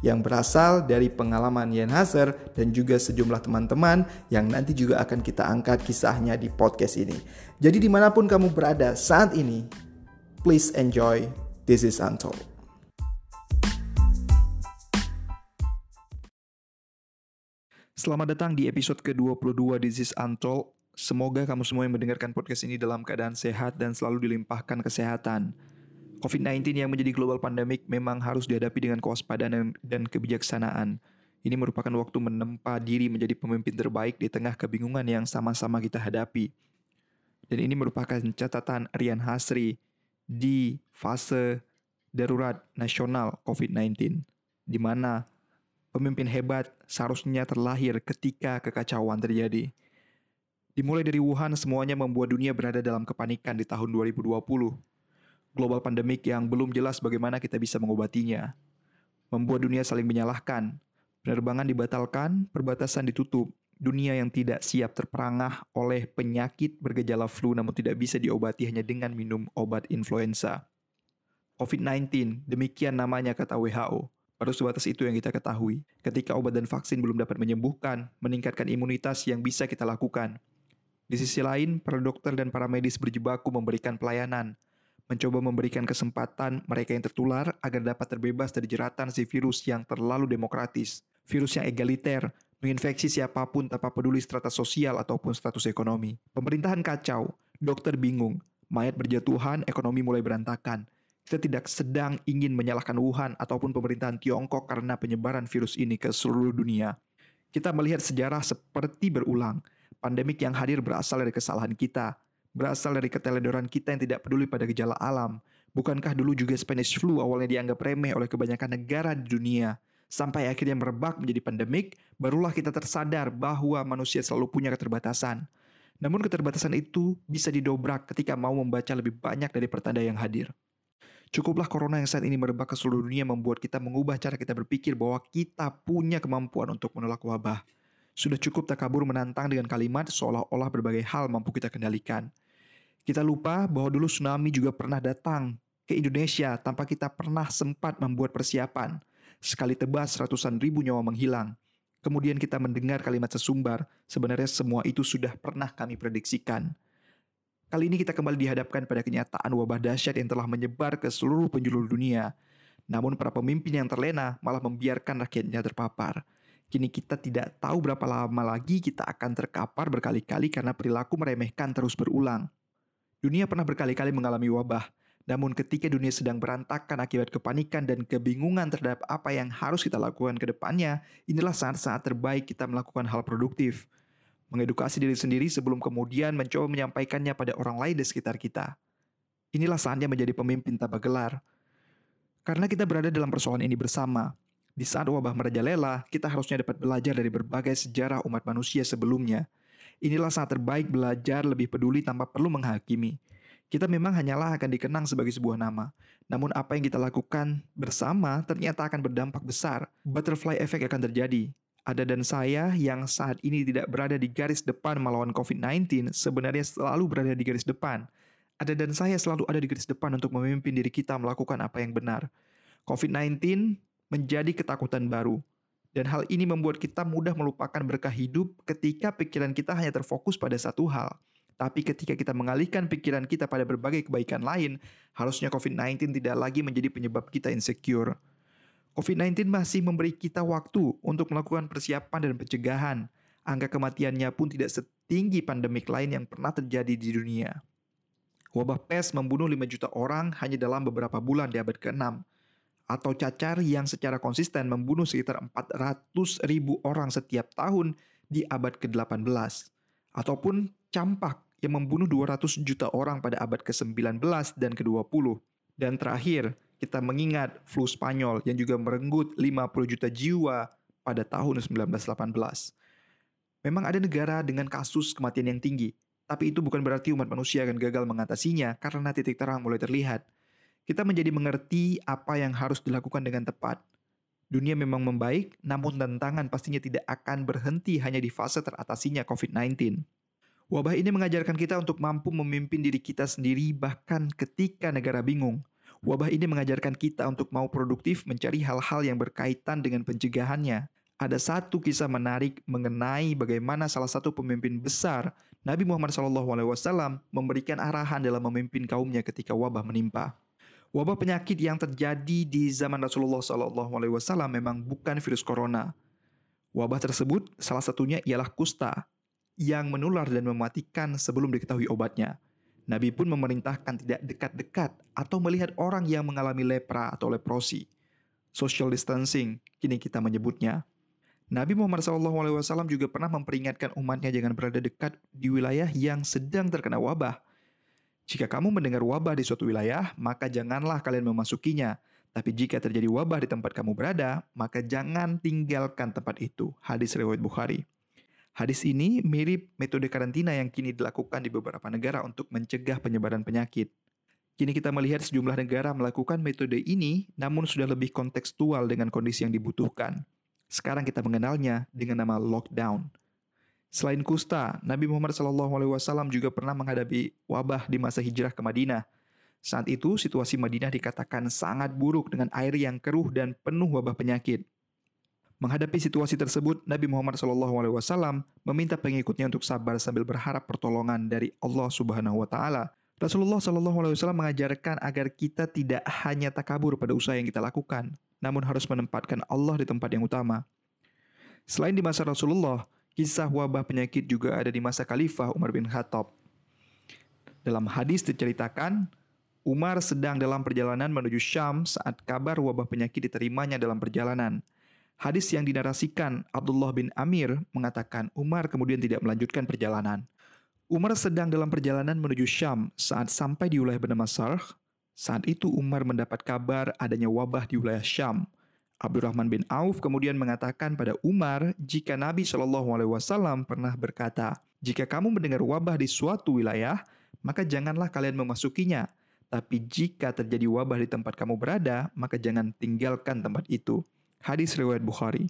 yang berasal dari pengalaman Yen Hazer dan juga sejumlah teman-teman yang nanti juga akan kita angkat kisahnya di podcast ini. Jadi di mana pun kamu berada saat ini, please enjoy This is Untold. Selamat datang di episode ke-22 This is Untold. Semoga kamu semua yang mendengarkan podcast ini dalam keadaan sehat dan selalu dilimpahkan kesehatan. COVID-19 yang menjadi global pandemic memang harus dihadapi dengan kewaspadaan dan kebijaksanaan. Ini merupakan waktu menempa diri menjadi pemimpin terbaik di tengah kebingungan yang sama-sama kita hadapi. Dan ini merupakan catatan Rian Hasri di fase darurat nasional COVID-19, di mana pemimpin hebat seharusnya terlahir ketika kekacauan terjadi. Dimulai dari Wuhan, semuanya membuat dunia berada dalam kepanikan di tahun 2020 global pandemik yang belum jelas bagaimana kita bisa mengobatinya. Membuat dunia saling menyalahkan. Penerbangan dibatalkan, perbatasan ditutup. Dunia yang tidak siap terperangah oleh penyakit bergejala flu namun tidak bisa diobati hanya dengan minum obat influenza. COVID-19, demikian namanya kata WHO. Baru sebatas itu yang kita ketahui. Ketika obat dan vaksin belum dapat menyembuhkan, meningkatkan imunitas yang bisa kita lakukan. Di sisi lain, para dokter dan para medis berjibaku memberikan pelayanan, mencoba memberikan kesempatan mereka yang tertular agar dapat terbebas dari jeratan si virus yang terlalu demokratis. Virus yang egaliter, menginfeksi siapa pun tanpa peduli strata sosial ataupun status ekonomi. Pemerintahan kacau, dokter bingung, mayat berjatuhan, ekonomi mulai berantakan. Kita tidak sedang ingin menyalahkan Wuhan ataupun pemerintahan Tiongkok karena penyebaran virus ini ke seluruh dunia. Kita melihat sejarah seperti berulang. Pandemik yang hadir berasal dari kesalahan kita, berasal dari keteledoran kita yang tidak peduli pada gejala alam. Bukankah dulu juga Spanish flu awalnya dianggap remeh oleh kebanyakan negara di dunia? Sampai akhirnya merebak menjadi pandemik, barulah kita tersadar bahwa manusia selalu punya keterbatasan. Namun keterbatasan itu bisa didobrak ketika mau membaca lebih banyak dari pertanda yang hadir. Cukuplah corona yang saat ini merebak ke seluruh dunia membuat kita mengubah cara kita berpikir bahwa kita punya kemampuan untuk menolak wabah. Sudah cukup takabur menantang dengan kalimat seolah-olah berbagai hal mampu kita kendalikan. Kita lupa bahwa dulu tsunami juga pernah datang ke Indonesia tanpa kita pernah sempat membuat persiapan. Sekali tebas ratusan ribu nyawa menghilang. Kemudian kita mendengar kalimat sesumbar, sebenarnya semua itu sudah pernah kami prediksikan. Kali ini kita kembali dihadapkan pada kenyataan wabah dahsyat yang telah menyebar ke seluruh penjuru dunia. Namun para pemimpin yang terlena malah membiarkan rakyatnya terpapar. Kini kita tidak tahu berapa lama lagi kita akan terkapar berkali-kali karena perilaku meremehkan terus berulang. Dunia pernah berkali-kali mengalami wabah, namun ketika dunia sedang berantakan akibat kepanikan dan kebingungan terhadap apa yang harus kita lakukan ke depannya, inilah saat-saat terbaik kita melakukan hal produktif. Mengedukasi diri sendiri sebelum kemudian mencoba menyampaikannya pada orang lain di sekitar kita. Inilah saatnya menjadi pemimpin tanpa gelar. Karena kita berada dalam persoalan ini bersama, di saat wabah merajalela, kita harusnya dapat belajar dari berbagai sejarah umat manusia sebelumnya. Inilah saat terbaik belajar lebih peduli tanpa perlu menghakimi. Kita memang hanyalah akan dikenang sebagai sebuah nama. Namun apa yang kita lakukan bersama ternyata akan berdampak besar. Butterfly effect akan terjadi. Ada dan saya yang saat ini tidak berada di garis depan melawan COVID-19 sebenarnya selalu berada di garis depan. Ada dan saya selalu ada di garis depan untuk memimpin diri kita melakukan apa yang benar. COVID-19 menjadi ketakutan baru. Dan hal ini membuat kita mudah melupakan berkah hidup ketika pikiran kita hanya terfokus pada satu hal. Tapi ketika kita mengalihkan pikiran kita pada berbagai kebaikan lain, harusnya COVID-19 tidak lagi menjadi penyebab kita insecure. COVID-19 masih memberi kita waktu untuk melakukan persiapan dan pencegahan. Angka kematiannya pun tidak setinggi pandemik lain yang pernah terjadi di dunia. Wabah pes membunuh 5 juta orang hanya dalam beberapa bulan di abad ke-6 atau cacar yang secara konsisten membunuh sekitar 400 ribu orang setiap tahun di abad ke-18. Ataupun campak yang membunuh 200 juta orang pada abad ke-19 dan ke-20. Dan terakhir, kita mengingat flu Spanyol yang juga merenggut 50 juta jiwa pada tahun 1918. Memang ada negara dengan kasus kematian yang tinggi, tapi itu bukan berarti umat manusia akan gagal mengatasinya karena titik terang mulai terlihat. Kita menjadi mengerti apa yang harus dilakukan dengan tepat. Dunia memang membaik, namun tantangan pastinya tidak akan berhenti hanya di fase teratasinya COVID-19. Wabah ini mengajarkan kita untuk mampu memimpin diri kita sendiri bahkan ketika negara bingung. Wabah ini mengajarkan kita untuk mau produktif mencari hal-hal yang berkaitan dengan pencegahannya. Ada satu kisah menarik mengenai bagaimana salah satu pemimpin besar Nabi Muhammad SAW memberikan arahan dalam memimpin kaumnya ketika wabah menimpa. Wabah penyakit yang terjadi di zaman Rasulullah SAW memang bukan virus corona. Wabah tersebut salah satunya ialah kusta yang menular dan mematikan sebelum diketahui obatnya. Nabi pun memerintahkan tidak dekat-dekat atau melihat orang yang mengalami lepra atau leprosi. Social distancing, kini kita menyebutnya. Nabi Muhammad SAW juga pernah memperingatkan umatnya jangan berada dekat di wilayah yang sedang terkena wabah. Jika kamu mendengar wabah di suatu wilayah, maka janganlah kalian memasukinya. Tapi jika terjadi wabah di tempat kamu berada, maka jangan tinggalkan tempat itu. Hadis riwayat Bukhari. Hadis ini mirip metode karantina yang kini dilakukan di beberapa negara untuk mencegah penyebaran penyakit. Kini kita melihat sejumlah negara melakukan metode ini, namun sudah lebih kontekstual dengan kondisi yang dibutuhkan. Sekarang kita mengenalnya dengan nama lockdown. Selain kusta, Nabi Muhammad SAW juga pernah menghadapi wabah di masa hijrah ke Madinah. Saat itu, situasi Madinah dikatakan sangat buruk dengan air yang keruh dan penuh wabah penyakit. Menghadapi situasi tersebut, Nabi Muhammad SAW meminta pengikutnya untuk sabar sambil berharap pertolongan dari Allah Subhanahu wa taala. Rasulullah SAW mengajarkan agar kita tidak hanya takabur pada usaha yang kita lakukan, namun harus menempatkan Allah di tempat yang utama. Selain di masa Rasulullah, kisah wabah penyakit juga ada di masa Khalifah Umar bin Khattab. Dalam hadis diceritakan, Umar sedang dalam perjalanan menuju Syam saat kabar wabah penyakit diterimanya dalam perjalanan. Hadis yang dinarasikan Abdullah bin Amir mengatakan Umar kemudian tidak melanjutkan perjalanan. Umar sedang dalam perjalanan menuju Syam saat sampai di wilayah bernama Sarh. Saat itu Umar mendapat kabar adanya wabah di wilayah Syam. Abdurrahman bin Auf kemudian mengatakan pada Umar jika Nabi Shallallahu Alaihi Wasallam pernah berkata, jika kamu mendengar wabah di suatu wilayah, maka janganlah kalian memasukinya. Tapi jika terjadi wabah di tempat kamu berada, maka jangan tinggalkan tempat itu. Hadis riwayat Bukhari.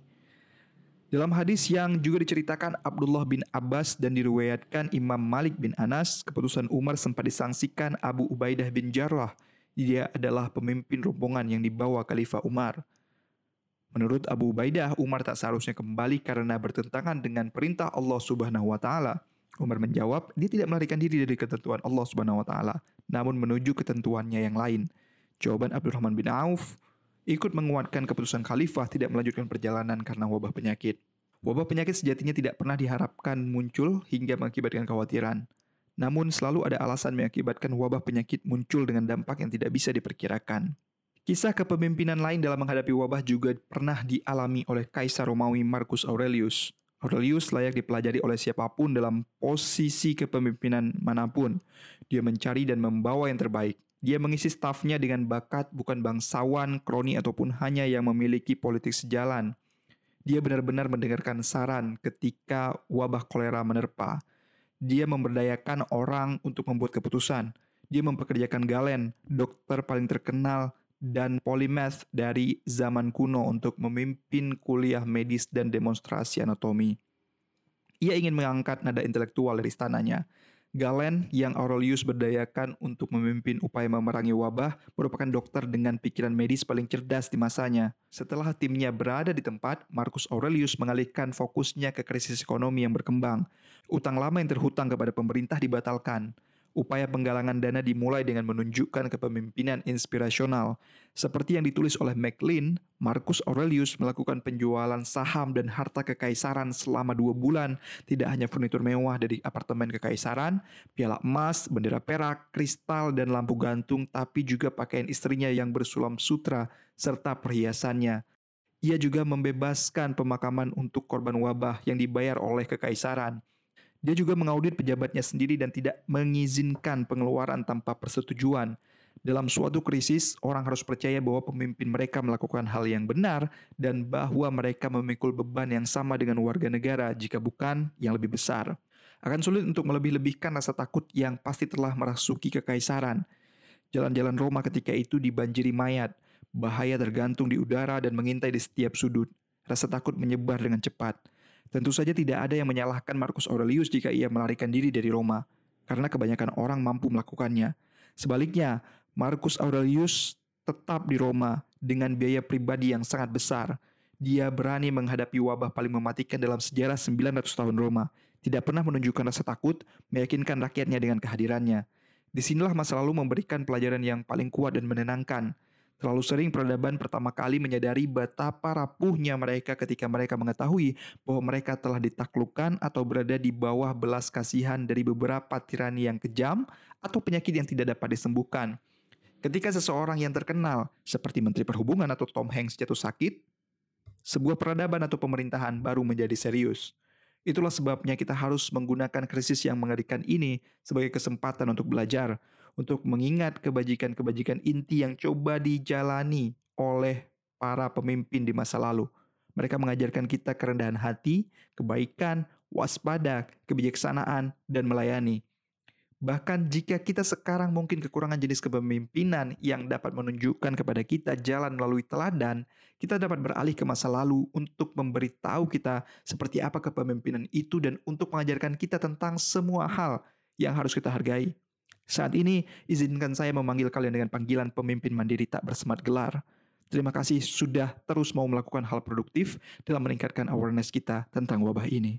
Dalam hadis yang juga diceritakan Abdullah bin Abbas dan diriwayatkan Imam Malik bin Anas, keputusan Umar sempat disangsikan Abu Ubaidah bin Jarrah. Dia adalah pemimpin rombongan yang dibawa Khalifah Umar. Menurut Abu Ubaidah, Umar tak seharusnya kembali karena bertentangan dengan perintah Allah Subhanahu wa taala. Umar menjawab, dia tidak melarikan diri dari ketentuan Allah Subhanahu wa taala, namun menuju ketentuannya yang lain. Jawaban Abdurrahman bin Auf, ikut menguatkan keputusan khalifah tidak melanjutkan perjalanan karena wabah penyakit. Wabah penyakit sejatinya tidak pernah diharapkan muncul hingga mengakibatkan kekhawatiran. Namun selalu ada alasan mengakibatkan wabah penyakit muncul dengan dampak yang tidak bisa diperkirakan. Kisah kepemimpinan lain dalam menghadapi wabah juga pernah dialami oleh Kaisar Romawi Marcus Aurelius. Aurelius layak dipelajari oleh siapa pun dalam posisi kepemimpinan mana pun. Dia mencari dan membawa yang terbaik. Dia mengisi stafnya dengan bakat bukan bangsawan, kroni, ataupun hanya yang memiliki politik sejalan. Dia benar-benar mendengarkan saran ketika wabah kolera menerpa. Dia memberdayakan orang untuk membuat keputusan. Dia mempekerjakan Galen, dokter paling terkenal dan polimath dari zaman kuno untuk memimpin kuliah medis dan demonstrasi anatomi. Ia ingin mengangkat nada intelektual dari istananya. Galen yang Aurelius berdayakan untuk memimpin upaya memerangi wabah merupakan dokter dengan pikiran medis paling cerdas di masanya. Setelah timnya berada di tempat, Marcus Aurelius mengalihkan fokusnya ke krisis ekonomi yang berkembang. Utang lama yang terhutang kepada pemerintah dibatalkan upaya penggalangan dana dimulai dengan menunjukkan kepemimpinan inspirasional. Seperti yang ditulis oleh McLean, Marcus Aurelius melakukan penjualan saham dan harta kekaisaran selama dua bulan. Tidak hanya furnitur mewah dari apartemen kekaisaran, piala emas, bendera perak, kristal, dan lampu gantung, tapi juga pakaian istrinya yang bersulam sutra serta perhiasannya. Ia juga membebaskan pemakaman untuk korban wabah yang dibayar oleh kekaisaran. Dia juga mengaudit pejabatnya sendiri dan tidak mengizinkan pengeluaran tanpa persetujuan. Dalam suatu krisis, orang harus percaya bahwa pemimpin mereka melakukan hal yang benar dan bahwa mereka memikul beban yang sama dengan warga negara, jika bukan yang lebih besar. Akan sulit untuk melebih-lebihkan rasa takut yang pasti telah merasuki kekaisaran. Jalan-jalan Roma ketika itu dibanjiri mayat, bahaya tergantung di udara dan mengintai di setiap sudut. Rasa takut menyebar dengan cepat. Tentu saja tidak ada yang menyalahkan Marcus Aurelius jika ia melarikan diri dari Roma, karena kebanyakan orang mampu melakukannya. Sebaliknya, Marcus Aurelius tetap di Roma dengan biaya pribadi yang sangat besar. Dia berani menghadapi wabah paling mematikan dalam sejarah 900 tahun Roma tidak pernah menunjukkan rasa takut, meyakinkan rakyatnya dengan kehadirannya. Di sinilah masa lalu memberikan pelajaran yang paling kuat dan menenangkan. Terlalu sering peradaban pertama kali menyadari betapa rapuhnya mereka ketika mereka mengetahui bahwa mereka telah ditaklukkan atau berada di bawah belas kasihan dari beberapa tirani yang kejam atau penyakit yang tidak dapat disembuhkan. Ketika seseorang yang terkenal, seperti Menteri Perhubungan atau Tom Hanks jatuh sakit, sebuah peradaban atau pemerintahan baru menjadi serius. Itulah sebabnya kita harus menggunakan krisis yang mengerikan ini sebagai kesempatan untuk belajar, untuk mengingat kebajikan-kebajikan inti yang coba dijalani oleh para pemimpin di masa lalu. Mereka mengajarkan kita kerendahan hati, kebaikan, waspada, kebijaksanaan, dan melayani. Bahkan jika kita sekarang mungkin kekurangan jenis kepemimpinan yang dapat menunjukkan kepada kita jalan melalui teladan, kita dapat beralih ke masa lalu untuk memberitahu kita seperti apa kepemimpinan itu dan untuk mengajarkan kita tentang semua hal yang harus kita hargai. Saat ini, izinkan saya memanggil kalian dengan panggilan pemimpin mandiri tak bersemat gelar. Terima kasih sudah terus mau melakukan hal produktif dalam meningkatkan awareness kita tentang wabah ini.